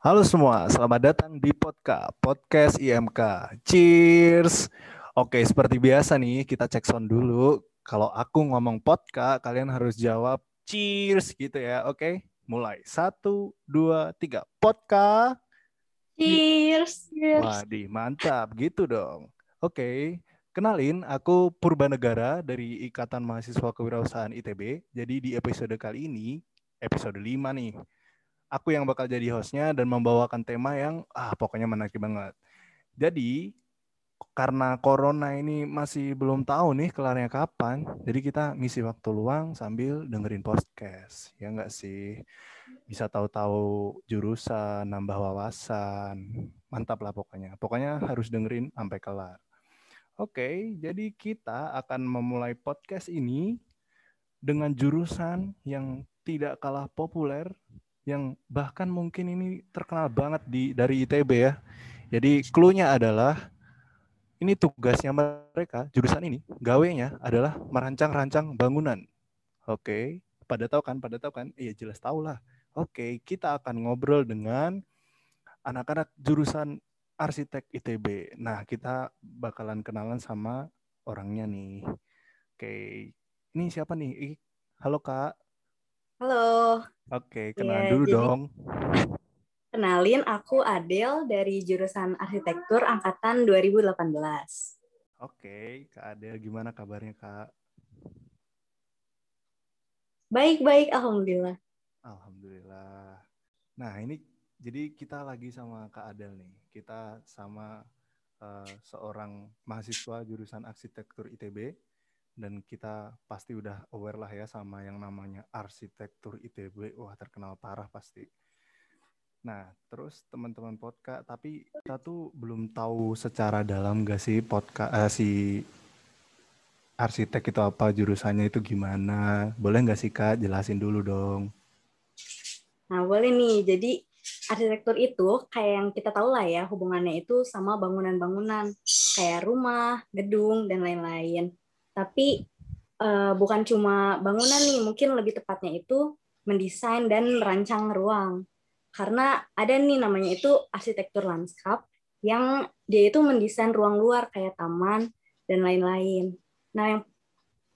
Halo semua, selamat datang di podcast podcast IMK. Cheers. Oke, seperti biasa nih, kita cek sound dulu. Kalau aku ngomong podcast, kalian harus jawab cheers gitu ya. Oke, mulai. Satu, dua, tiga. Podcast. Cheers. Waduh, mantap. Gitu dong. Oke, kenalin aku Purba Negara dari Ikatan Mahasiswa Kewirausahaan ITB. Jadi di episode kali ini, episode 5 nih aku yang bakal jadi hostnya dan membawakan tema yang ah pokoknya menarik banget. Jadi karena corona ini masih belum tahu nih kelarnya kapan, jadi kita ngisi waktu luang sambil dengerin podcast, ya enggak sih? Bisa tahu-tahu jurusan, nambah wawasan, mantap lah pokoknya. Pokoknya harus dengerin sampai kelar. Oke, jadi kita akan memulai podcast ini dengan jurusan yang tidak kalah populer yang bahkan mungkin ini terkenal banget di dari ITB ya. Jadi clue-nya adalah ini tugasnya mereka jurusan ini gawenya adalah merancang-rancang bangunan. Oke, pada tahu kan? Pada tahu kan? Iya jelas tahu lah. Oke, kita akan ngobrol dengan anak-anak jurusan arsitek ITB. Nah, kita bakalan kenalan sama orangnya nih. Oke, ini siapa nih? Halo Kak. Halo. Oke, kenal ya, dulu jadi, dong. Kenalin, aku Adel dari jurusan Arsitektur Angkatan 2018. Oke, Kak Adel, gimana kabarnya, Kak? Baik-baik, Alhamdulillah. Alhamdulillah. Nah, ini jadi kita lagi sama Kak Adel nih. Kita sama uh, seorang mahasiswa jurusan Arsitektur ITB dan kita pasti udah aware lah ya sama yang namanya arsitektur ITB wah terkenal parah pasti. Nah terus teman-teman podcast tapi kita tuh belum tahu secara dalam gak sih podcast eh, si arsitek itu apa jurusannya itu gimana? Boleh nggak sih kak jelasin dulu dong? Nah boleh nih. Jadi arsitektur itu kayak yang kita tahu lah ya hubungannya itu sama bangunan-bangunan. Kayak rumah, gedung dan lain-lain tapi uh, bukan cuma bangunan nih mungkin lebih tepatnya itu mendesain dan merancang ruang karena ada nih namanya itu arsitektur lanskap yang dia itu mendesain ruang luar kayak taman dan lain-lain. Nah, yang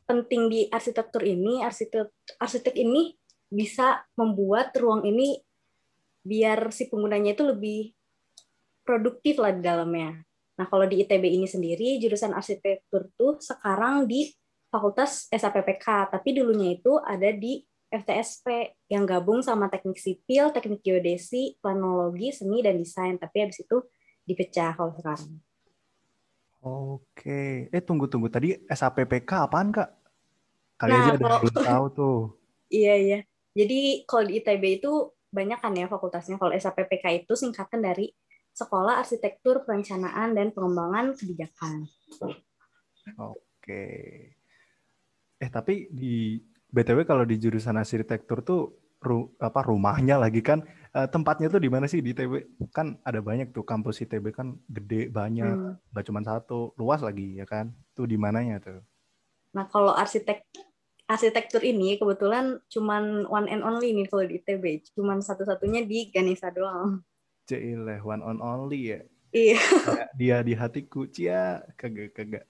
penting di arsitektur ini, arsitek arsitek ini bisa membuat ruang ini biar si penggunanya itu lebih produktif lah di dalamnya. Nah, kalau di ITB ini sendiri, jurusan arsitektur tuh sekarang di Fakultas SAPPK, tapi dulunya itu ada di FTSP yang gabung sama teknik sipil, teknik geodesi, planologi, seni, dan desain. Tapi habis itu dipecah kalau sekarang. Oke. Eh, tunggu-tunggu. Tadi SAPPK apaan, Kak? Kali nah, aja ada kalau... belum tahu tuh. iya, iya. Jadi kalau di ITB itu banyak kan ya fakultasnya. Kalau SAPPK itu singkatan dari Sekolah Arsitektur Perencanaan dan Pengembangan Kebijakan. Oke. Eh tapi di BTW kalau di jurusan arsitektur tuh ru, apa rumahnya lagi kan uh, tempatnya tuh di mana sih di ITB? Kan ada banyak tuh kampus ITB kan gede banyak, hmm. cuma satu, luas lagi ya kan? Tuh di mananya tuh? Nah, kalau arsitek arsitektur ini kebetulan cuman one and only nih kalau di ITB, cuman satu-satunya di Ganesha doang. Cile, one on only ya. Iya. Dia di hatiku, cia, kagak kagak.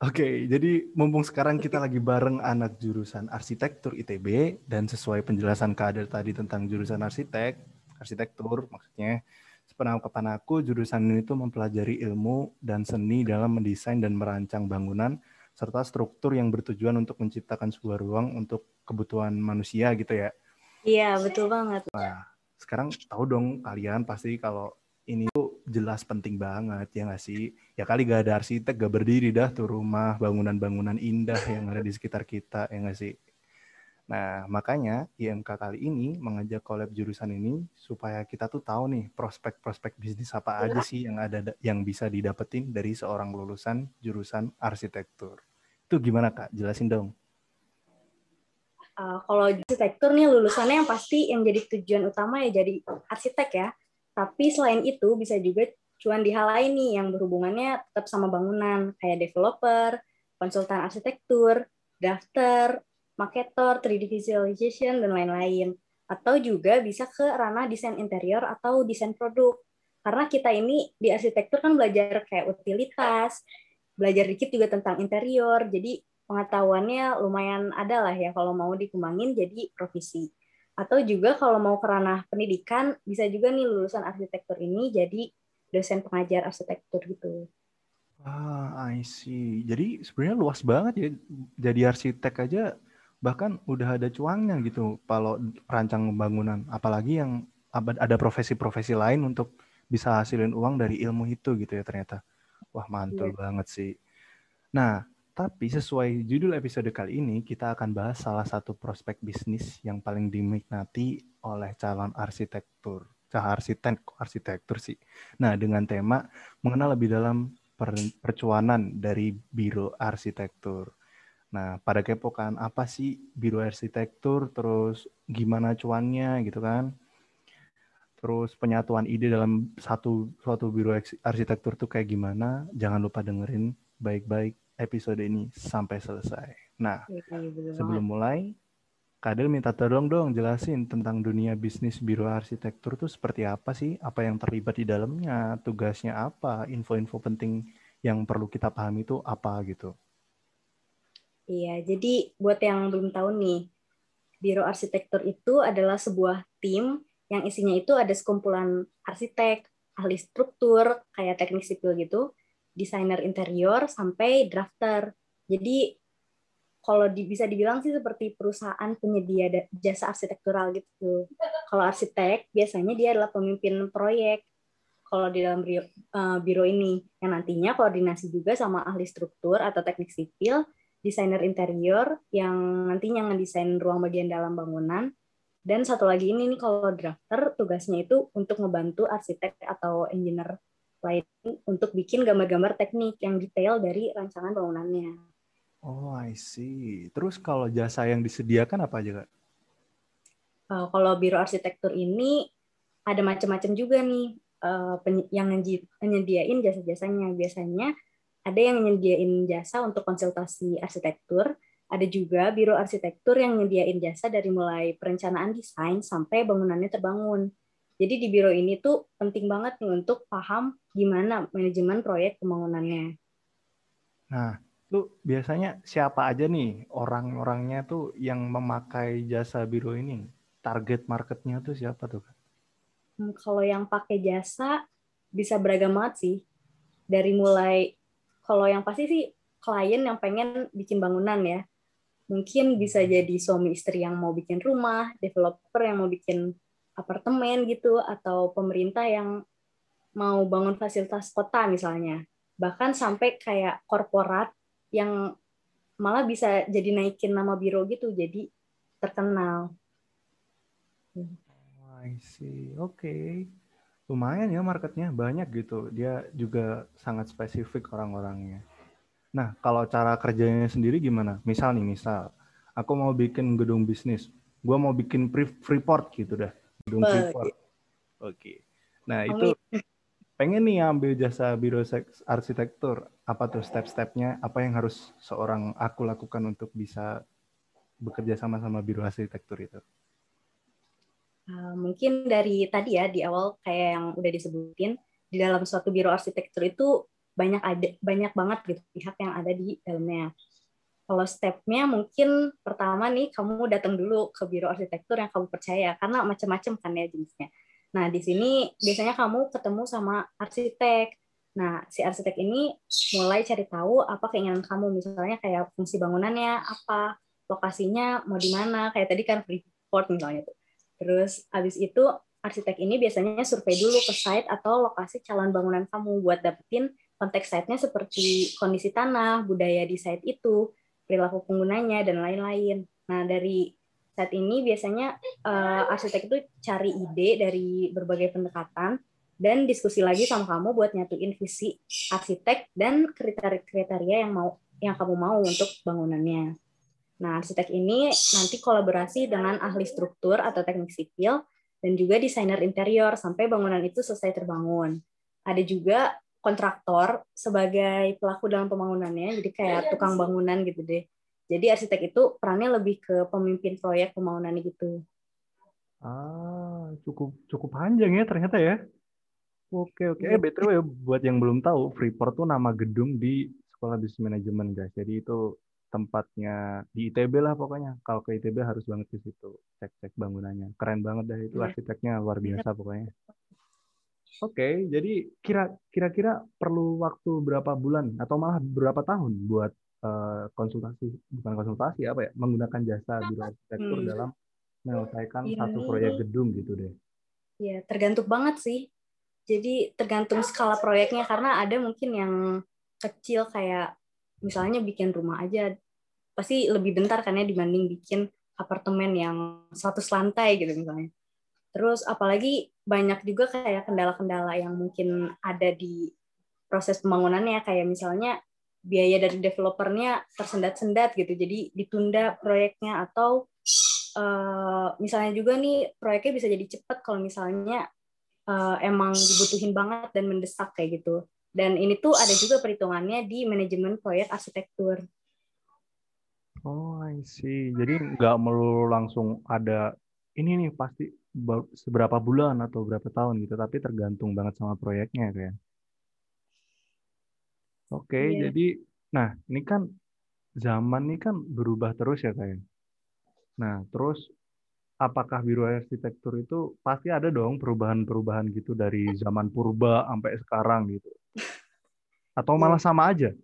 Oke, okay, jadi mumpung sekarang kita lagi bareng anak jurusan arsitektur ITB dan sesuai penjelasan kader tadi tentang jurusan arsitek, arsitektur maksudnya, sepenangkapan aku jurusan ini tuh mempelajari ilmu dan seni dalam mendesain dan merancang bangunan serta struktur yang bertujuan untuk menciptakan sebuah ruang untuk kebutuhan manusia gitu ya. Iya, betul banget. Nah, sekarang tahu dong kalian pasti kalau ini tuh jelas penting banget ya nggak sih? Ya kali gak ada arsitek gak berdiri dah tuh rumah bangunan-bangunan indah yang ada di sekitar kita ya nggak sih? Nah makanya IMK kali ini mengajak kolab jurusan ini supaya kita tuh tahu nih prospek-prospek bisnis apa aja sih yang ada yang bisa didapetin dari seorang lulusan jurusan arsitektur. Itu gimana kak? Jelasin dong uh, kalau arsitektur nih lulusannya yang pasti yang jadi tujuan utama ya jadi arsitek ya. Tapi selain itu bisa juga cuan di hal lain nih yang berhubungannya tetap sama bangunan kayak developer, konsultan arsitektur, drafter, marketer, 3D visualization dan lain-lain. atau juga bisa ke ranah desain interior atau desain produk. Karena kita ini di arsitektur kan belajar kayak utilitas, belajar dikit juga tentang interior, jadi pengetahuannya lumayan ada lah ya kalau mau dikembangin jadi profesi. Atau juga kalau mau ke ranah pendidikan, bisa juga nih lulusan arsitektur ini jadi dosen pengajar arsitektur gitu. Ah, I see. Jadi sebenarnya luas banget ya. Jadi arsitek aja bahkan udah ada cuangnya gitu kalau rancang bangunan apalagi yang ada profesi-profesi lain untuk bisa hasilin uang dari ilmu itu gitu ya ternyata wah mantul yeah. banget sih nah tapi sesuai judul episode kali ini kita akan bahas salah satu prospek bisnis yang paling diminati oleh calon arsitektur cah arsitek arsitektur sih nah dengan tema mengenal lebih dalam percuanan dari biro arsitektur Nah, pada kepo kan apa sih biro arsitektur, terus gimana cuannya gitu kan. Terus penyatuan ide dalam satu suatu biro arsitektur tuh kayak gimana? Jangan lupa dengerin baik-baik episode ini sampai selesai. Nah, iya, iya, sebelum mulai, Kadel minta tolong dong jelasin tentang dunia bisnis biro arsitektur tuh seperti apa sih? Apa yang terlibat di dalamnya? Tugasnya apa? Info-info penting yang perlu kita pahami itu apa gitu? Iya, jadi buat yang belum tahu nih, Biro Arsitektur itu adalah sebuah tim yang isinya itu ada sekumpulan arsitek, ahli struktur, kayak teknik sipil gitu, desainer interior, sampai drafter. Jadi kalau di, bisa dibilang sih seperti perusahaan penyedia jasa arsitektural gitu. Kalau arsitek biasanya dia adalah pemimpin proyek. Kalau di dalam biro, uh, biro ini yang nantinya koordinasi juga sama ahli struktur atau teknik sipil desainer interior yang nantinya ngedesain ruang bagian dalam bangunan. Dan satu lagi ini nih kalau drafter tugasnya itu untuk ngebantu arsitek atau engineer lain untuk bikin gambar-gambar teknik yang detail dari rancangan bangunannya. Oh, I see. Terus kalau jasa yang disediakan apa aja, Kak? Uh, kalau biro arsitektur ini ada macam-macam juga nih uh, yang nyediain jasa-jasanya. Biasanya ada yang nyediain jasa untuk konsultasi arsitektur, ada juga biro arsitektur yang nyediain jasa dari mulai perencanaan desain sampai bangunannya terbangun. Jadi di biro ini tuh penting banget nih untuk paham gimana manajemen proyek pembangunannya. Nah, lu biasanya siapa aja nih orang-orangnya tuh yang memakai jasa biro ini? Target marketnya tuh siapa tuh? Hmm, kalau yang pakai jasa bisa beragam banget sih. Dari mulai kalau yang pasti sih klien yang pengen bikin bangunan ya. Mungkin bisa jadi suami istri yang mau bikin rumah, developer yang mau bikin apartemen gitu, atau pemerintah yang mau bangun fasilitas kota misalnya. Bahkan sampai kayak korporat yang malah bisa jadi naikin nama biro gitu, jadi terkenal. Oh, I see. Oke. Okay lumayan ya marketnya banyak gitu. Dia juga sangat spesifik orang-orangnya. Nah, kalau cara kerjanya sendiri gimana? Misal nih, misal aku mau bikin gedung bisnis, gue mau bikin freeport gitu dah, gedung freeport. Oke. Okay. Nah itu pengen nih ambil jasa biro arsitektur. Apa tuh step-stepnya? Apa yang harus seorang aku lakukan untuk bisa bekerja sama sama biro arsitektur itu? Eh, mungkin dari tadi ya di awal kayak yang udah disebutin di dalam suatu biro arsitektur itu banyak ada banyak banget gitu pihak yang ada di dalamnya. Kalau stepnya mungkin pertama nih kamu datang dulu ke biro arsitektur yang kamu percaya karena macam-macam kan ya jenisnya. Nah di sini biasanya kamu ketemu sama arsitek. Nah si arsitek ini mulai cari tahu apa keinginan kamu misalnya kayak fungsi bangunannya apa, lokasinya mau di mana kayak tadi kan Freeport misalnya tuh Terus habis itu arsitek ini biasanya survei dulu ke site atau lokasi calon bangunan kamu buat dapetin konteks site-nya seperti kondisi tanah, budaya di site itu, perilaku penggunanya dan lain-lain. Nah, dari site ini biasanya uh, arsitek itu cari ide dari berbagai pendekatan dan diskusi lagi sama kamu buat nyatuin visi arsitek dan kriteria-kriteria yang mau yang kamu mau untuk bangunannya. Nah, arsitek ini nanti kolaborasi dengan ahli struktur atau teknik sipil dan juga desainer interior sampai bangunan itu selesai terbangun. Ada juga kontraktor sebagai pelaku dalam pembangunannya, jadi kayak tukang bangunan gitu deh. Jadi arsitek itu perannya lebih ke pemimpin proyek pembangunan gitu. Ah, cukup cukup panjang ya ternyata ya. Oke oke. Eh btw buat yang belum tahu, Freeport tuh nama gedung di Sekolah Bisnis Manajemen guys. Jadi itu tempatnya di ITB lah pokoknya. Kalau ke ITB harus banget ke situ cek-cek bangunannya. Keren banget dah itu Iya. arsiteknya luar biasa pokoknya. Oke, jadi kira kira-kira perlu waktu berapa bulan atau malah berapa tahun buat eh, konsultasi bukan konsultasi apa ya menggunakan jasa biro arsitektur Hmm. dalam menyelesaikan Ini- satu proyek gedung gitu deh. Ya, tergantung banget sih. Jadi tergantung skala proyeknya karena ada mungkin yang kecil kayak misalnya bikin rumah aja pasti lebih bentar kan ya dibanding bikin apartemen yang 100 lantai gitu misalnya. Terus apalagi banyak juga kayak kendala-kendala yang mungkin ada di proses pembangunannya kayak misalnya biaya dari developernya tersendat-sendat gitu. Jadi ditunda proyeknya atau eh, misalnya juga nih proyeknya bisa jadi cepat kalau misalnya eh, emang dibutuhin banget dan mendesak kayak gitu. Dan ini tuh ada juga perhitungannya di manajemen proyek arsitektur. Oh, I see. Jadi nggak melulu langsung ada ini nih pasti seberapa bulan atau berapa tahun gitu, tapi tergantung banget sama proyeknya kan. Oke, Iya. jadi nah ini kan zaman ini kan berubah terus ya kayak. Nah, terus apakah biro arsitektur itu pasti ada dong perubahan-perubahan gitu dari zaman purba sampai sekarang gitu. Atau malah sama aja?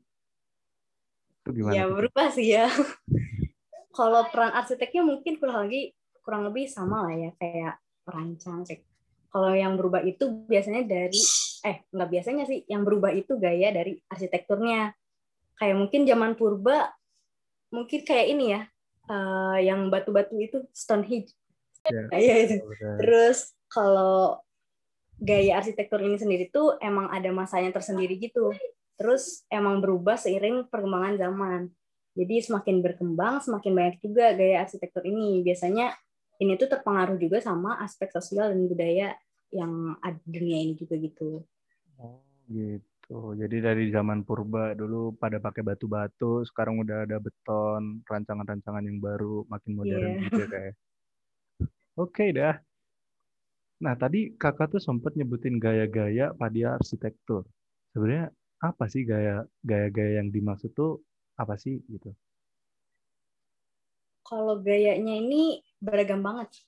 Itu gimana? Ya berubah sih ya. Kalau peran arsiteknya mungkin kurang lagi kurang lebih sama lah ya kayak perancang. kayak- Kalau yang berubah itu biasanya dari eh nggak biasanya sih yang berubah itu gaya dari arsitekturnya. Kayak mungkin zaman purba mungkin kayak ini ya eh, yang batu-batu itu Stonehenge. Ya. Kayak itu. Udah. Terus kalau gaya arsitektur ini sendiri tuh emang ada masanya tersendiri gitu. Terus emang berubah seiring perkembangan zaman. Jadi semakin berkembang, semakin banyak juga gaya arsitektur ini. Biasanya ini tuh terpengaruh juga sama aspek sosial dan budaya yang ada di dunia ini juga gitu. Oh gitu. Jadi dari zaman purba dulu pada pakai batu-batu, sekarang udah ada beton, rancangan-rancangan yang baru, makin modern Iya. gitu ya kayak. Oke dah. Nah tadi kakak tuh sempat nyebutin gaya-gaya pada arsitektur. Sebenarnya apa sih gaya gaya-gaya yang dimaksud tuh apa sih gitu? Kalau gayanya ini beragam banget.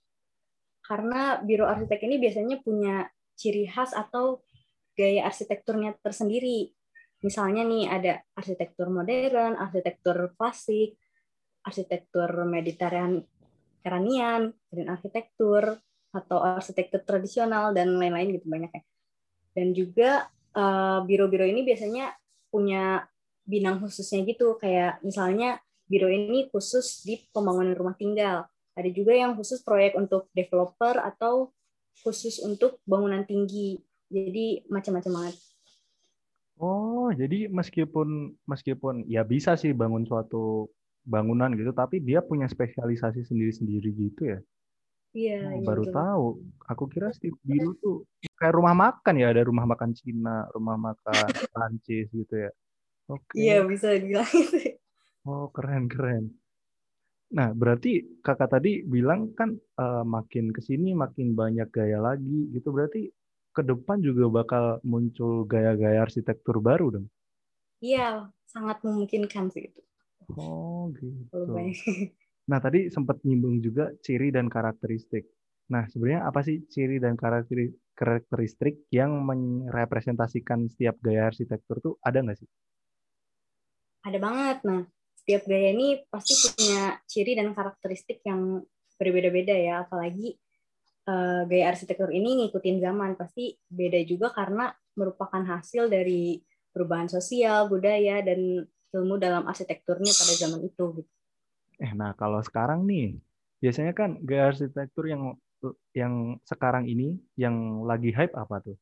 Karena biro arsitek ini biasanya punya ciri khas atau gaya arsitekturnya tersendiri. Misalnya nih ada arsitektur modern, arsitektur klasik, arsitektur Mediterranean, dan arsitektur atau arsitektur tradisional dan lain-lain gitu banyak ya. Dan juga eh, biro-biro ini biasanya punya bidang khususnya gitu kayak misalnya biro ini khusus di pembangunan rumah tinggal. Ada juga yang khusus proyek untuk developer atau khusus untuk bangunan tinggi. Jadi macam-macam banget. Oh, jadi meskipun meskipun ya bisa sih bangun suatu bangunan gitu, tapi dia punya spesialisasi sendiri-sendiri gitu ya. Iya, Oh, iya, baru tahu. Aku kira setiap biro tuh kayak rumah makan ya, ada rumah makan Cina, rumah makan Prancis gitu ya. Oke. Iya, bisa dibilang gitu. Oh, keren keren. Nah, berarti kakak tadi bilang kan eh, makin ke sini makin banyak gaya lagi gitu. Berarti ke depan juga bakal muncul gaya-gaya arsitektur baru dong. Iya, sangat memungkinkan sih itu. Oh, gitu. Nah, tadi sempat nyinggung juga ciri dan karakteristik. Nah, sebenarnya apa sih ciri dan karakteristik karakteristik yang merepresentasikan setiap gaya arsitektur tuh ada nggak sih? Ada banget. Nah, setiap gaya ini pasti punya ciri dan karakteristik yang berbeda-beda ya. Apalagi eh, gaya arsitektur ini ngikutin zaman. Pasti beda juga karena merupakan hasil dari perubahan sosial, budaya, dan ilmu dalam arsitekturnya pada zaman itu. Gitu. Eh, nah kalau sekarang nih, biasanya kan gaya arsitektur yang yang sekarang ini yang lagi hype apa tuh?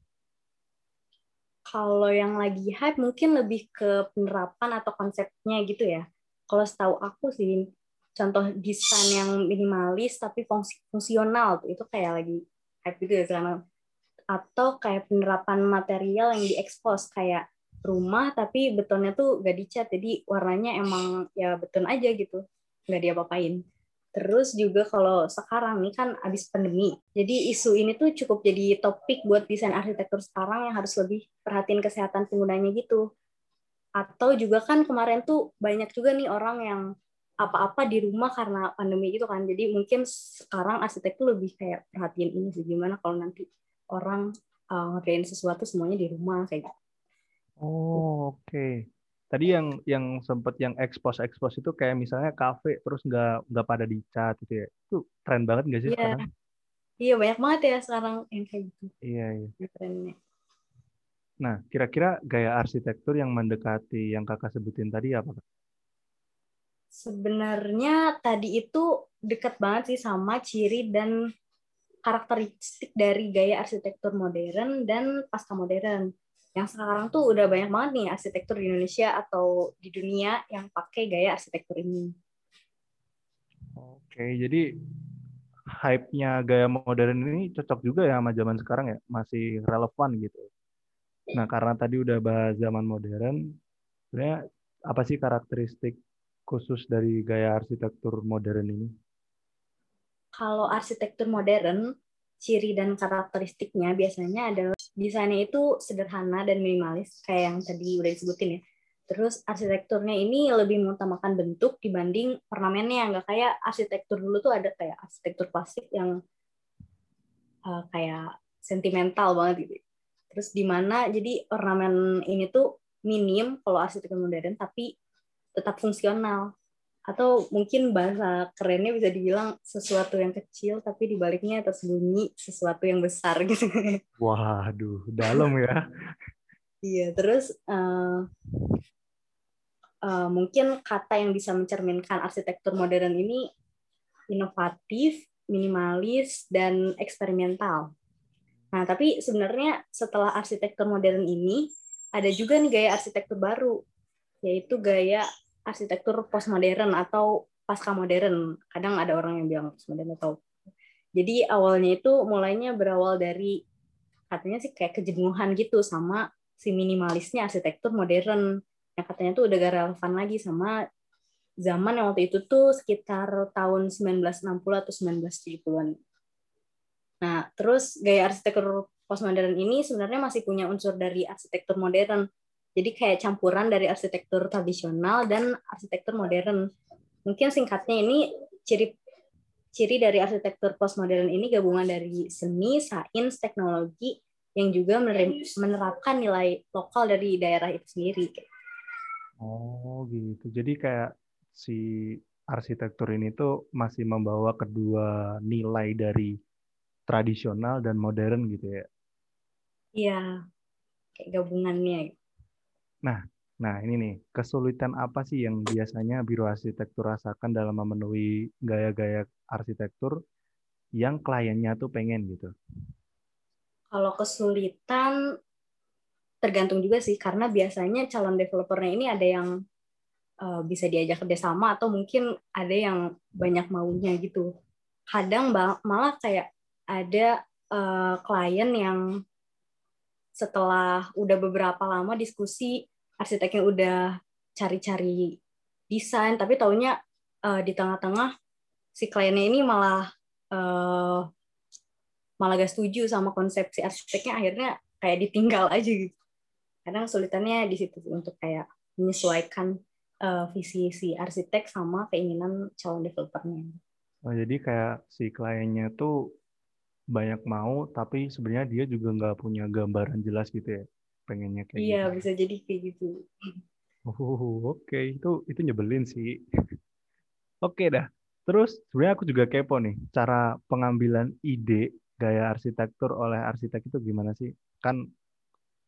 Kalau yang lagi hype mungkin lebih ke penerapan atau konsepnya gitu ya. Kalau setahu aku sih, contoh desain yang minimalis tapi fungsi, fungsional tuh itu kayak lagi hype gitu ya sekarang. Atau kayak penerapan material yang diekspos kayak rumah tapi betonnya tuh gak dicat jadi warnanya emang ya beton aja gitu nggak diapa-apain Terus juga kalau sekarang nih kan abis pandemi, jadi isu ini tuh cukup jadi topik buat desain arsitektur sekarang yang harus lebih perhatiin kesehatan penggunanya gitu. Atau juga kan kemarin tuh banyak juga nih orang yang apa-apa di rumah karena pandemi gitu kan. Jadi mungkin sekarang arsitektur lebih kayak perhatiin ini sih gimana kalau nanti orang uh, ngerjain sesuatu semuanya di rumah kayak gitu. Oh, oke. Okay tadi yang yang sempat yang expose expose itu kayak misalnya kafe terus nggak nggak pada dicat gitu ya itu tren banget nggak sih yeah. sekarang iya banyak banget ya sekarang yang kayak gitu iya iya trennya nah kira-kira gaya arsitektur yang mendekati yang kakak sebutin tadi apa sebenarnya tadi itu dekat banget sih sama ciri dan karakteristik dari gaya arsitektur modern dan pasca modern yang sekarang tuh udah banyak banget nih arsitektur di Indonesia atau di dunia yang pakai gaya arsitektur ini. Oke, jadi hype-nya gaya modern ini cocok juga ya sama zaman sekarang ya, masih relevan gitu. Nah, karena tadi udah bahas zaman modern, sebenarnya apa sih karakteristik khusus dari gaya arsitektur modern ini? Kalau arsitektur modern, ciri dan karakteristiknya biasanya adalah desainnya itu sederhana dan minimalis kayak yang tadi udah disebutin ya. Terus arsitekturnya ini lebih mengutamakan bentuk dibanding ornamennya, nggak kayak arsitektur dulu tuh ada kayak arsitektur klasik yang uh, kayak sentimental banget gitu. Terus di mana jadi ornamen ini tuh minim kalau arsitektur modern tapi tetap fungsional atau mungkin bahasa kerennya bisa dibilang sesuatu yang kecil tapi dibaliknya tersembunyi sesuatu yang besar gitu. Waduh, dalam ya. iya, terus uh, uh, mungkin kata yang bisa mencerminkan arsitektur modern ini inovatif, minimalis, dan eksperimental. Nah, tapi sebenarnya setelah arsitektur modern ini ada juga nih gaya arsitektur baru, yaitu gaya arsitektur postmodern atau pasca modern. Kadang ada orang yang bilang postmodern atau jadi awalnya itu mulainya berawal dari katanya sih kayak kejenuhan gitu sama si minimalisnya arsitektur modern yang katanya tuh udah gak relevan lagi sama zaman yang waktu itu tuh sekitar tahun 1960 atau 1970-an. Nah, terus gaya arsitektur postmodern ini sebenarnya masih punya unsur dari arsitektur modern jadi kayak campuran dari arsitektur tradisional dan arsitektur modern. Mungkin singkatnya ini ciri ciri dari arsitektur postmodern ini gabungan dari seni, sains, teknologi yang juga menerapkan nilai lokal dari daerah itu sendiri. Oh gitu. Jadi kayak si arsitektur ini tuh masih membawa kedua nilai dari tradisional dan modern gitu ya? Iya, kayak gabungannya. Nah, nah ini nih, kesulitan apa sih yang biasanya biro arsitektur rasakan dalam memenuhi gaya-gaya arsitektur yang kliennya tuh pengen gitu? Kalau kesulitan tergantung juga sih, karena biasanya calon developernya ini ada yang uh, bisa diajak kerjasama atau mungkin ada yang banyak maunya gitu. Kadang malah kayak ada uh, klien yang setelah udah beberapa lama diskusi arsiteknya udah cari-cari desain tapi taunya uh, di tengah-tengah si kliennya ini malah uh, malah gak setuju sama konsepsi arsiteknya akhirnya kayak ditinggal aja gitu. Kadang kesulitannya di situ untuk kayak menyesuaikan uh, visi si arsitek sama keinginan calon developernya. Oh, jadi kayak si kliennya tuh banyak mau tapi sebenarnya dia juga nggak punya gambaran jelas gitu ya pengennya kayak iya gitu. bisa jadi kayak gitu oh oke okay. itu itu nyebelin sih oke okay, dah terus sebenarnya aku juga kepo nih cara pengambilan ide gaya arsitektur oleh arsitek itu gimana sih kan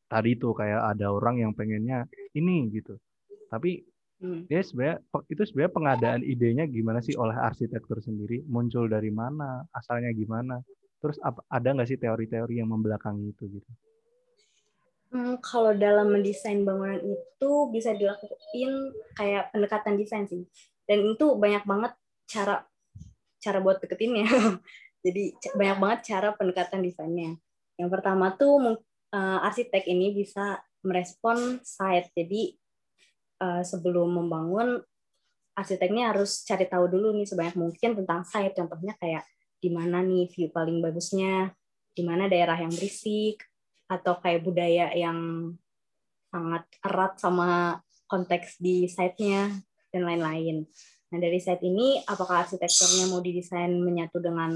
tadi tuh kayak ada orang yang pengennya ini gitu tapi hmm. dia sebenarnya itu sebenarnya pengadaan idenya gimana sih oleh arsitektur sendiri muncul dari mana asalnya gimana Terus ada nggak sih teori-teori yang membelakangi itu gitu? Hmm, kalau dalam mendesain bangunan itu bisa dilakuin kayak pendekatan desain sih. Dan itu banyak banget cara cara buat deketinnya. Jadi banyak banget cara pendekatan desainnya. Yang pertama tuh uh, arsitek ini bisa merespon site. Jadi uh, sebelum membangun arsiteknya harus cari tahu dulu nih sebanyak mungkin tentang site. Contohnya kayak di mana nih view paling bagusnya, di mana daerah yang berisik, atau kayak budaya yang sangat erat sama konteks di site-nya, dan lain-lain. Nah, dari site ini, apakah arsitekturnya mau didesain menyatu dengan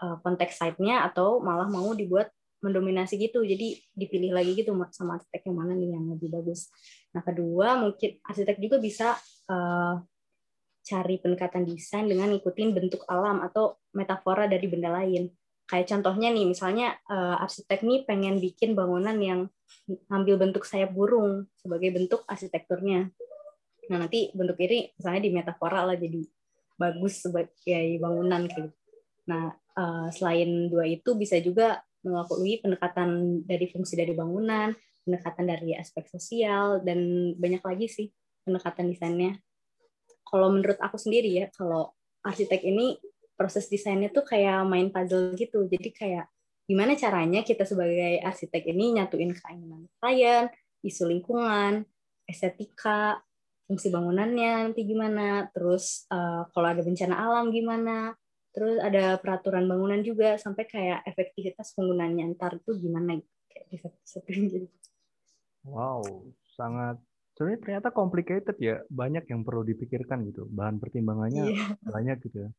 uh, konteks site-nya, atau malah mau dibuat mendominasi gitu, jadi dipilih lagi gitu sama arsitek yang mana nih yang lebih bagus. Nah, kedua, mungkin arsitek juga bisa uh, cari pendekatan desain dengan ngikutin bentuk alam atau metafora dari benda lain. Kayak contohnya nih, misalnya uh, arsitek nih pengen bikin bangunan yang ambil bentuk sayap burung sebagai bentuk arsitekturnya. Nah nanti bentuk ini misalnya di metafora lah jadi bagus sebagai bangunan gitu. Nah uh, selain dua itu bisa juga melalui pendekatan dari fungsi dari bangunan, pendekatan dari aspek sosial dan banyak lagi sih pendekatan desainnya. Kalau menurut aku sendiri ya, kalau arsitek ini proses desainnya tuh kayak main puzzle gitu. Jadi kayak gimana caranya kita sebagai arsitek ini nyatuin keinginan klien, isu lingkungan, estetika, fungsi bangunannya nanti gimana, terus uh, kalau ada bencana alam gimana, terus ada peraturan bangunan juga sampai kayak efektivitas penggunanya ntar itu gimana kayak bisa gitu. Wow, sangat sebenarnya ternyata complicated ya, banyak yang perlu dipikirkan gitu, bahan pertimbangannya yeah. banyak gitu ya.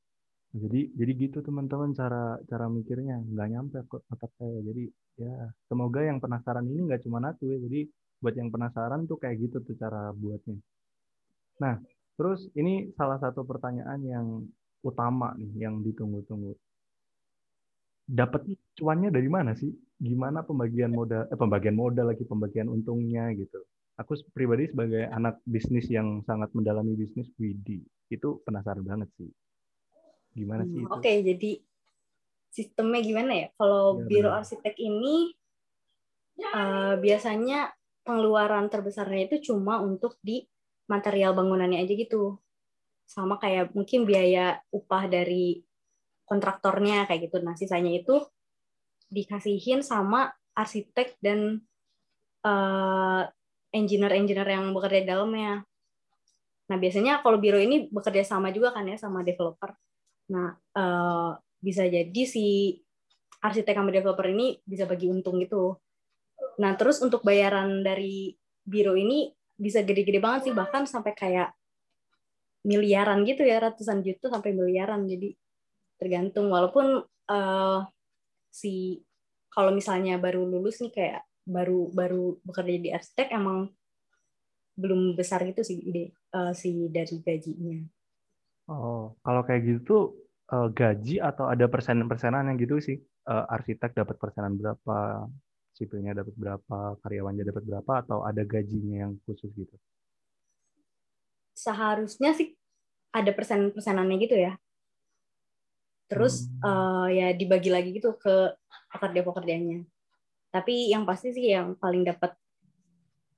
Jadi jadi gitu teman-teman cara cara mikirnya nggak nyampe ke otak saya. Jadi ya semoga yang penasaran ini nggak cuma aku ya. Jadi buat yang penasaran tuh kayak gitu tuh cara buatnya. Nah, terus ini salah satu pertanyaan yang utama nih yang ditunggu-tunggu. Dapat cuannya dari mana sih? Gimana pembagian modal eh, pembagian modal lagi pembagian untungnya gitu. Aku pribadi sebagai anak bisnis yang sangat mendalami bisnis Widi, itu penasaran banget sih. Gimana sih hmm, Oke, okay, jadi sistemnya gimana ya? Kalau ya, biro arsitek ini uh, biasanya pengeluaran terbesarnya itu cuma untuk di material bangunannya aja gitu. Sama kayak mungkin biaya upah dari kontraktornya kayak gitu. Nah, sisanya itu dikasihin sama arsitek dan uh, engineer-engineer yang bekerja di dalamnya. Nah, biasanya kalau biro ini bekerja sama juga kan ya sama developer. Nah, uh, bisa jadi si arsitek sama developer ini bisa bagi untung gitu. Nah, terus untuk bayaran dari biro ini bisa gede-gede banget sih bahkan sampai kayak miliaran gitu ya ratusan juta sampai miliaran jadi tergantung walaupun uh, si kalau misalnya baru lulus nih kayak baru baru bekerja di arsitek emang belum besar gitu sih ide uh, si dari gajinya. Oh, kalau kayak gitu uh, gaji atau ada persenan-persenan yang gitu sih uh, arsitek dapat persenan berapa, sipilnya dapat berapa, karyawannya dapat berapa, atau ada gajinya yang khusus gitu? Seharusnya sih ada persen-persenannya gitu ya. Terus hmm. uh, ya dibagi lagi gitu ke pekerja-pekerjanya. Tapi yang pasti sih yang paling dapat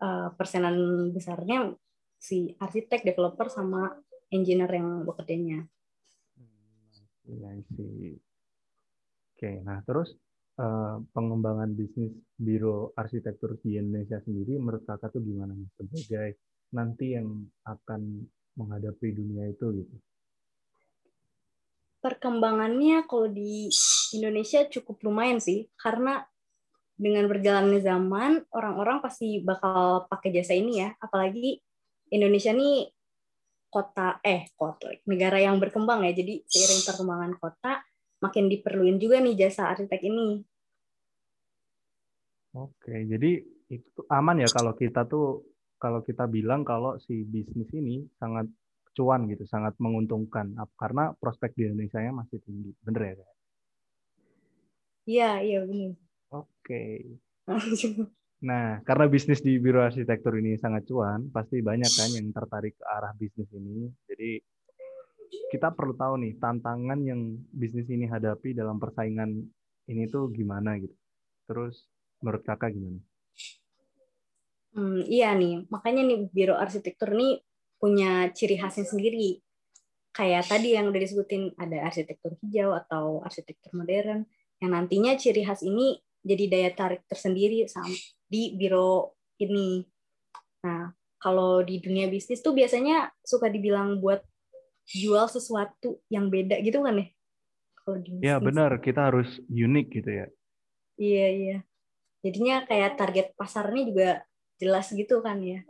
uh, persenan besarnya si arsitek, developer, sama engineer yang bekerjanya. Iya sih. Oke, nah terus uh, pengembangan bisnis biro arsitektur di Indonesia sendiri menurut kakak tuh gimana nih sebagai nanti yang akan menghadapi dunia itu gitu? Perkembangannya kalau di Indonesia cukup lumayan sih karena dengan berjalannya zaman orang-orang pasti bakal pakai jasa ini ya. Apalagi Indonesia nih kota eh kota negara yang berkembang ya. Jadi seiring perkembangan kota makin diperluin juga nih jasa arsitek ini. Oke, jadi itu aman ya kalau kita tuh kalau kita bilang kalau si bisnis ini sangat cuan gitu, sangat menguntungkan. Karena prospek di Indonesia nya masih tinggi, bener ya? Iya, iya benar. Oke. Nah, karena bisnis di biro arsitektur ini sangat cuan, pasti banyak kan yang tertarik ke arah bisnis ini. Jadi kita perlu tahu nih tantangan yang bisnis ini hadapi dalam persaingan ini tuh gimana gitu. Terus menurut kakak gimana? Hmm, iya nih, makanya nih biro arsitektur ini punya ciri khasnya sendiri. Kayak tadi yang udah disebutin ada arsitektur hijau atau arsitektur modern, yang nantinya ciri khas ini jadi daya tarik tersendiri di biro ini. Nah, kalau di dunia bisnis tuh biasanya suka dibilang buat jual sesuatu yang beda gitu kan ya? Kalau di Ya bisnis. benar, kita harus unik gitu ya. Iya iya. Jadinya kayak target pasarnya juga jelas gitu kan ya.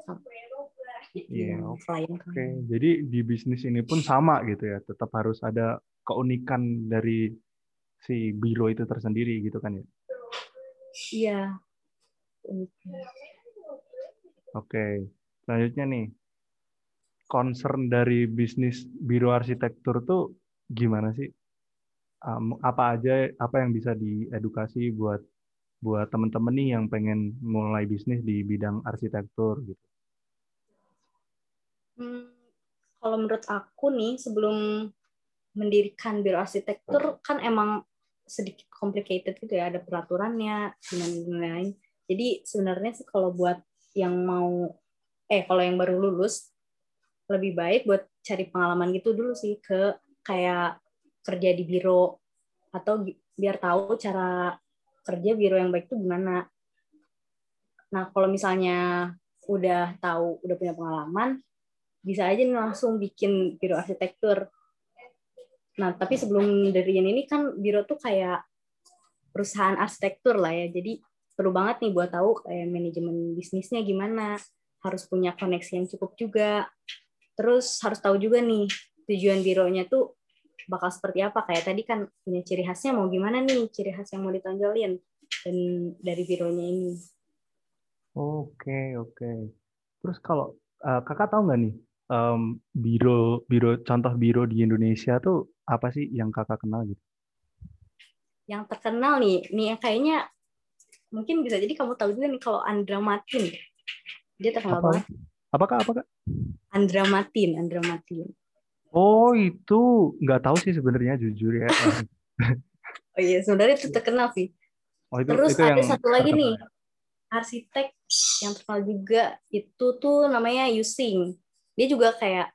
Iya, oke. Oke, jadi di bisnis ini pun sama gitu ya. Tetap harus ada keunikan dari si biro itu tersendiri gitu kan ya. Iya. Oke, selanjutnya nih. Concern dari bisnis biro arsitektur tuh gimana sih? Um, apa aja apa yang bisa diedukasi buat buat temen-temen nih yang pengen mulai bisnis di bidang arsitektur gitu. Hmm, kalau menurut aku nih sebelum mendirikan biro arsitektur kan emang sedikit complicated gitu ya ada peraturannya dan lain-lain. Jadi sebenarnya sih kalau buat yang mau eh kalau yang baru lulus lebih baik buat cari pengalaman gitu dulu sih ke kayak kerja di biro atau bi- biar tahu cara kerja biro yang baik itu gimana. Nah, kalau misalnya udah tahu, udah punya pengalaman, bisa aja nih langsung bikin biro arsitektur. Nah, tapi sebelum dari ini kan biro tuh kayak perusahaan arsitektur lah ya. Jadi perlu banget nih buat tahu kayak manajemen bisnisnya gimana, harus punya koneksi yang cukup juga. Terus harus tahu juga nih tujuan bironya tuh bakal seperti apa. Kayak tadi kan punya ciri khasnya mau gimana nih, ciri khas yang mau ditonjolin dan dari bironya ini. Oke, oke. Terus kalau eh, kakak tahu nggak nih em, biro biro contoh biro di Indonesia tuh apa sih yang kakak kenal gitu? Yang terkenal nih, nih yang kayaknya mungkin bisa jadi kamu tahu juga nih kalau Andra Matin. Dia terkenal Apa? banget. Apakah apakah? Andra Matin, Andra Matin. Oh itu nggak tahu sih sebenarnya jujur ya. Oh iya, sebenarnya itu terkenal sih. Oh itu Terus itu ada yang satu lagi terkenal. nih, arsitek yang terkenal juga itu tuh namanya Yusing. Dia juga kayak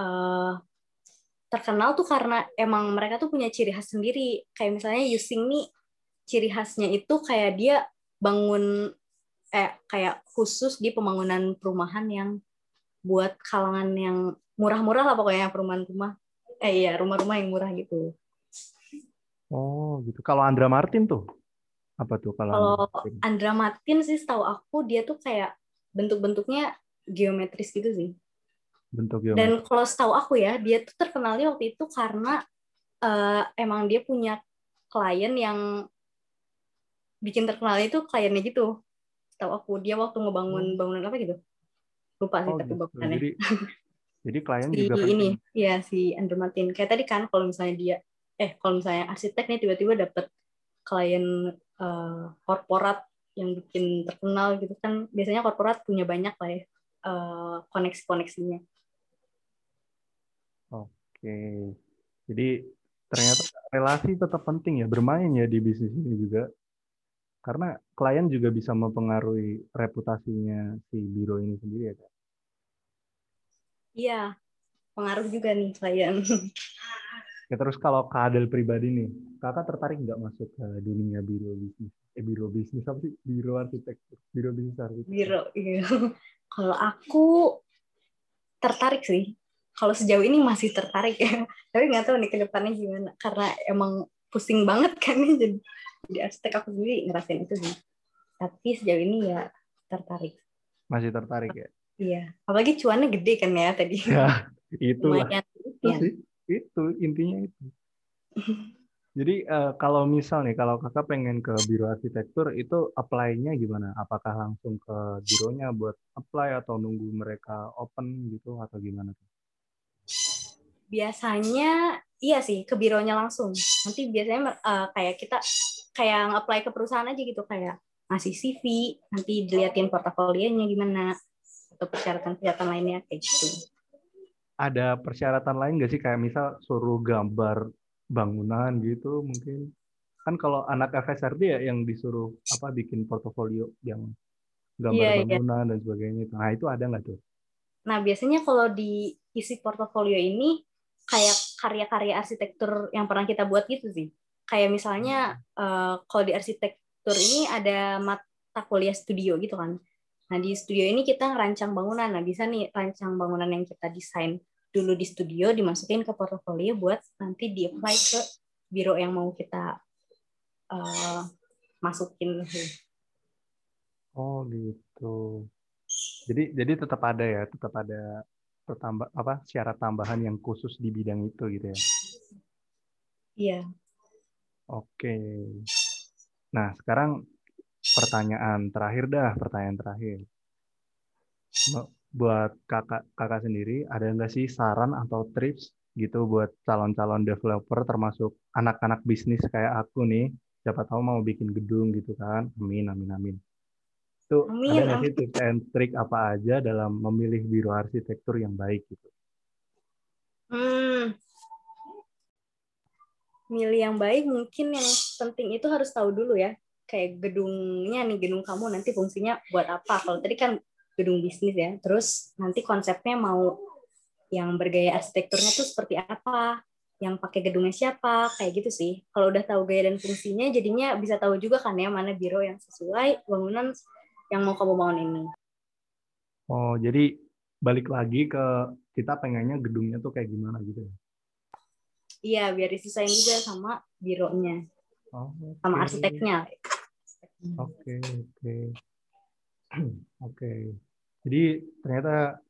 eh, terkenal tuh karena emang mereka tuh punya ciri khas sendiri. Kayak misalnya Yusing nih ciri khasnya itu kayak dia bangun eh kayak khusus di pembangunan perumahan yang buat kalangan yang murah-murah lah pokoknya perumahan rumah. Eh iya, rumah-rumah yang murah gitu. Oh gitu. Kalau Andra Martin tuh apa tuh kalau Kalau Andra Martin? Andra Matin sih setahu aku dia tuh kayak bentuk-bentuknya geometris gitu sih. Bentuk Dan kalau setahu aku ya, dia tuh terkenalnya waktu itu karena eh, emang dia punya klien yang bikin terkenal itu kliennya gitu. Setahu aku dia waktu ngebangun bangunan apa gitu. Lupa sih Oh tapi gitu. bangunannya. Jadi jadi klien Si juga penting. ini, ya si Andra Martin. Kayak tadi kan kalau misalnya dia eh kalau misalnya arsitek nih tiba-tiba dapet klien eh, korporat yang bikin terkenal gitu kan biasanya korporat punya banyak lah ya eh, koneksi-koneksinya. Oke. Jadi ternyata relasi tetap penting ya bermain ya di bisnis ini juga. Karena klien juga bisa mempengaruhi reputasinya si biro ini sendiri ya. Kak? Iya, pengaruh juga nih klien. Ya terus kalau Kak Adel pribadi nih, kakak tertarik nggak masuk ke dunia biro bisnis? Eh biro bisnis apa sih? Biro arsitektur, biro bisnis arsitektur. Biro. Iya. Kalau aku tertarik sih. Kalau sejauh ini masih tertarik ya. Tapi nggak tahu nih ke depannya gimana. Karena emang pusing banget kan ya jadi jadi arsitek aku sendiri ngerasain itu sih. Tapi sejauh ini ya tertarik. Masih tertarik ya? Iya. Apalagi cuannya gede kan ya tadi. Ya. Lumayan. Itu Ya. sih, itu intinya itu. Jadi eh, kalau misal nih, kalau kakak pengen ke biro arsitektur, itu apply-nya gimana? Apakah langsung ke bironya buat apply atau nunggu mereka open gitu atau gimana? tuh? Biasanya iya sih ke bironya langsung. Nanti biasanya eh, kayak kita kayak nge-apply ke perusahaan aja gitu kayak ngasih CV, nanti diliatin portofolionya gimana atau persyaratan-persyaratan lainnya kayak gitu. Ada persyaratan lain nggak sih? Kayak misal suruh gambar bangunan gitu mungkin. Kan kalau anak FSRD ya yang disuruh apa bikin portofolio yang gambar Iya, iya. bangunan dan sebagainya. Nah itu ada nggak tuh? Nah, biasanya kalau di isi portofolio ini kayak karya-karya arsitektur yang pernah kita buat gitu sih. Kayak misalnya eh, kalau di arsitektur ini ada mata kuliah studio gitu kan. Nah, di studio ini kita ngerancang bangunan. Nah, bisa nih rancang bangunan yang kita desain dulu di studio dimasukin ke portofolio buat nanti di-apply ke biro yang mau kita uh, masukin. Oh, gitu. Jadi jadi tetap ada ya, tetap ada pertambah apa syarat tambahan yang khusus di bidang itu gitu ya. Iya. Oke. Nah, sekarang pertanyaan terakhir dah, pertanyaan terakhir. Buat kakak kakak sendiri, ada nggak sih saran atau tips gitu buat calon-calon developer termasuk anak-anak bisnis kayak aku nih, siapa tahu mau bikin gedung gitu kan, amin amin amin. Itu amin, ada sih tips and trik apa aja dalam memilih biro arsitektur yang baik gitu? Hmm, milih yang baik mungkin yang penting itu harus tahu dulu ya. Kayak gedungnya nih gedung kamu nanti fungsinya buat apa. Kalau tadi kan gedung bisnis ya. Terus nanti konsepnya mau yang bergaya arsitekturnya tuh seperti apa? Yang pakai gedungnya siapa? Kayak gitu sih. Kalau udah tahu gaya dan fungsinya jadinya bisa tahu juga kan ya mana biro yang sesuai bangunan yang mau kamu bangun ini oh jadi balik lagi ke kita pengennya gedungnya tuh kayak gimana gitu ya? iya biar disesuaikan juga sama bironya oh, okay. sama arsiteknya. Oke, oke. Oke. Jadi ternyata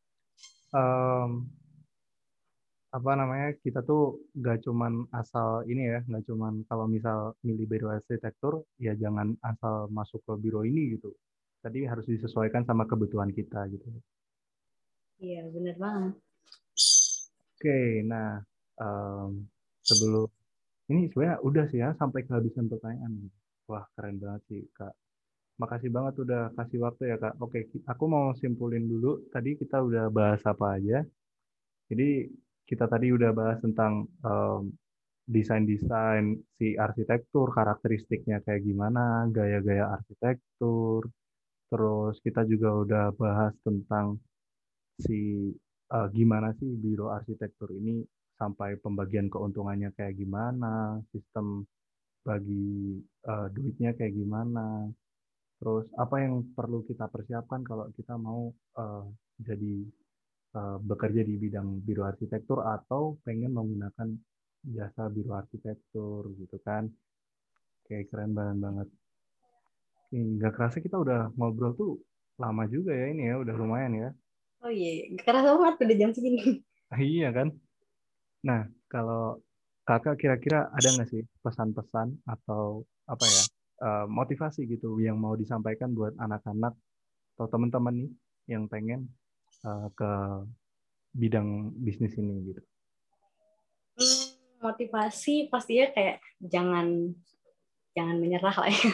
um, apa namanya kita tuh gak cuman asal ini ya, gak cuman kalau misal milih biro arsitektur ya jangan asal masuk ke biro ini gitu. Tadi harus disesuaikan sama kebutuhan kita gitu. Iya benar banget. Oke, nah um, sebelum ini sebenarnya udah sih ya sampai kehabisan pertanyaan. Wah, keren banget sih, Kak. Makasih banget udah kasih waktu ya, Kak. Oke, aku mau simpulin dulu. Tadi kita udah bahas apa aja. Jadi, kita tadi udah bahas tentang um, desain-desain si arsitektur, karakteristiknya kayak gimana, gaya-gaya arsitektur. Terus kita juga udah bahas tentang si uh, gimana sih biro arsitektur ini sampai pembagian keuntungannya kayak gimana, sistem bagi uh, duitnya kayak gimana, terus apa yang perlu kita persiapkan kalau kita mau uh, jadi uh, bekerja di bidang biro arsitektur atau pengen menggunakan jasa biro arsitektur gitu kan, kayak keren banget banget. Nggak kerasa kita udah ngobrol tuh lama juga ya ini ya, udah lumayan ya. Oh iya, kerasa banget udah jam segini. iya kan. Nah, kalau kakak kira-kira ada nggak sih pesan-pesan atau apa ya uh, motivasi gitu yang mau disampaikan buat anak-anak atau teman-teman nih yang pengen uh, ke bidang bisnis ini gitu? Hmm, motivasi pastinya kayak jangan jangan menyerah lah ya.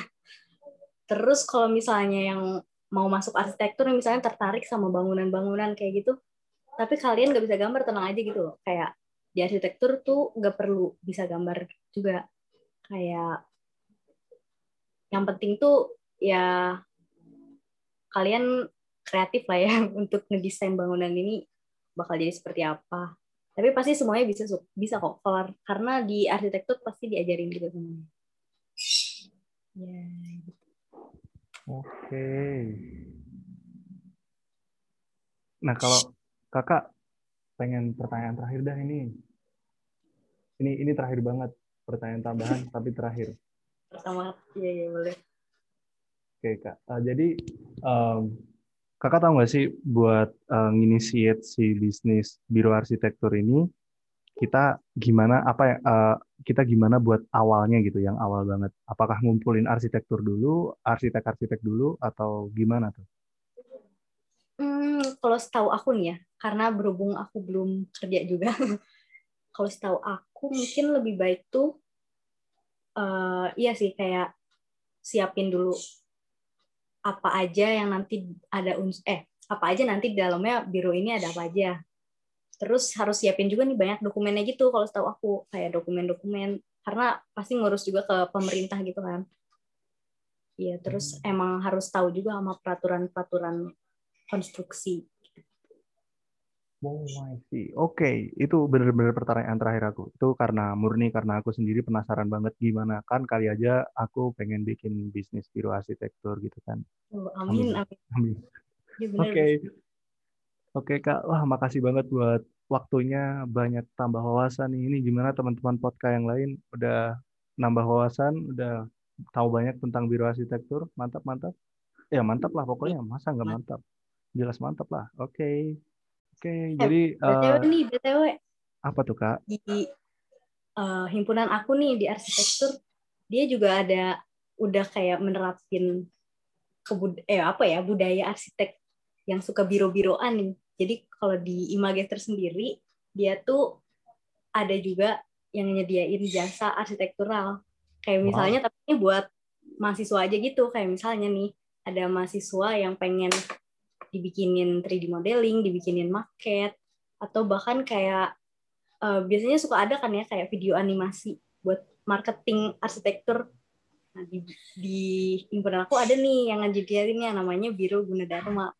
Terus kalau misalnya yang mau masuk arsitektur misalnya tertarik sama bangunan-bangunan kayak gitu, tapi kalian nggak bisa gambar tenang aja gitu loh. Kayak di arsitektur tuh nggak perlu bisa gambar juga kayak yang penting tuh ya kalian kreatif lah ya untuk ngedesain bangunan ini bakal jadi seperti apa tapi pasti semuanya bisa bisa kok karena di arsitektur pasti diajarin gitu semuanya ya gitu. Oke nah kalau kakak pengen pertanyaan terakhir dah ini. Ini ini terakhir banget pertanyaan tambahan tapi terakhir. Pertama, iya iya boleh. Oke kak, uh, jadi um, kakak tahu nggak sih buat uh, nginisiat si bisnis biro arsitektur ini kita gimana apa ya uh, kita gimana buat awalnya gitu yang awal banget. Apakah ngumpulin arsitektur dulu arsitek-arsitek dulu atau gimana tuh? Hmm, kalau setahu aku nih ya, karena berhubung aku belum kerja juga, kalau setahu aku mungkin lebih baik tuh, uh, iya sih kayak siapin dulu apa aja yang nanti ada uns eh apa aja nanti di dalamnya biro ini ada apa aja. Terus harus siapin juga nih banyak dokumennya gitu kalau setahu aku kayak dokumen-dokumen karena pasti ngurus juga ke pemerintah gitu kan. Iya, terus hmm. emang harus tahu juga sama peraturan-peraturan konstruksi. Oh, I see. Oke, okay. itu benar-benar pertanyaan terakhir aku. Itu karena murni karena aku sendiri penasaran banget gimana kan kali aja aku pengen bikin bisnis biro arsitektur gitu kan. Oh, amin, amin. Amin. Iya, Oke. Okay. Oke Kak, wah makasih banget buat waktunya banyak tambah wawasan nih. Ini gimana teman-teman podcast yang lain udah nambah wawasan, udah tahu banyak tentang biro arsitektur. Mantap, mantap. Ya mantap lah pokoknya. Masa nggak mantap? Jelas mantap lah. Oke. Okay. Oke, okay, eh, jadi BTW uh, nih, BTW. Apa tuh, Kak? Di uh, himpunan aku nih di arsitektur, dia juga ada udah kayak menerapin kebud eh apa ya budaya arsitek yang suka biro-biroan nih. Jadi kalau di Imageter sendiri dia tuh ada juga yang nyediain jasa arsitektural. Kayak misalnya wow. tapi ini buat mahasiswa aja gitu. Kayak misalnya nih ada mahasiswa yang pengen dibikinin 3D modeling, dibikinin maket atau bahkan kayak uh, biasanya suka ada kan ya kayak video animasi buat marketing arsitektur. Nah, di, di himpunan aku ada nih yang ngejadiinnya namanya Biro Gunadarma.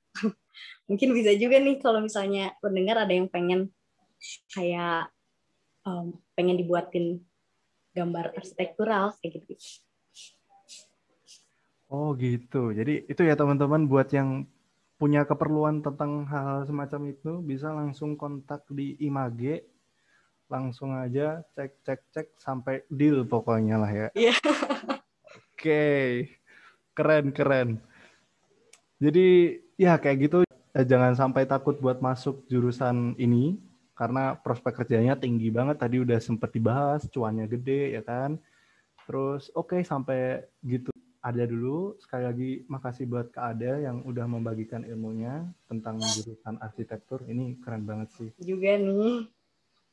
Mungkin bisa juga nih kalau misalnya pendengar ada yang pengen kayak um, pengen dibuatin gambar arsitektural kayak gitu. Oh gitu. Jadi itu ya teman-teman buat yang punya keperluan tentang hal, semacam itu bisa langsung kontak di Image. Langsung aja cek cek cek sampai deal pokoknya lah ya. Iya. Yeah. Oke. Okay. Keren keren. Jadi ya kayak gitu. Eh, jangan sampai takut buat masuk jurusan ini karena prospek kerjanya tinggi banget. Tadi udah sempet dibahas cuannya gede ya kan? Terus oke okay, sampai gitu. Ada dulu. Sekali lagi makasih buat Kak Adel yang udah membagikan ilmunya tentang jurusan arsitektur. Ini keren banget sih. Juga nih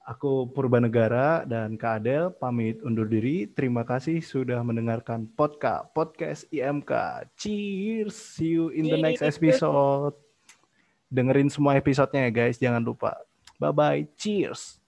Aku Purbanegara dan Kak Adel pamit undur diri. Terima kasih sudah mendengarkan podcast podcast IMK. Cheers. See you in the next episode. Dengerin semua episodenya ya guys, jangan lupa. Bye bye. Cheers.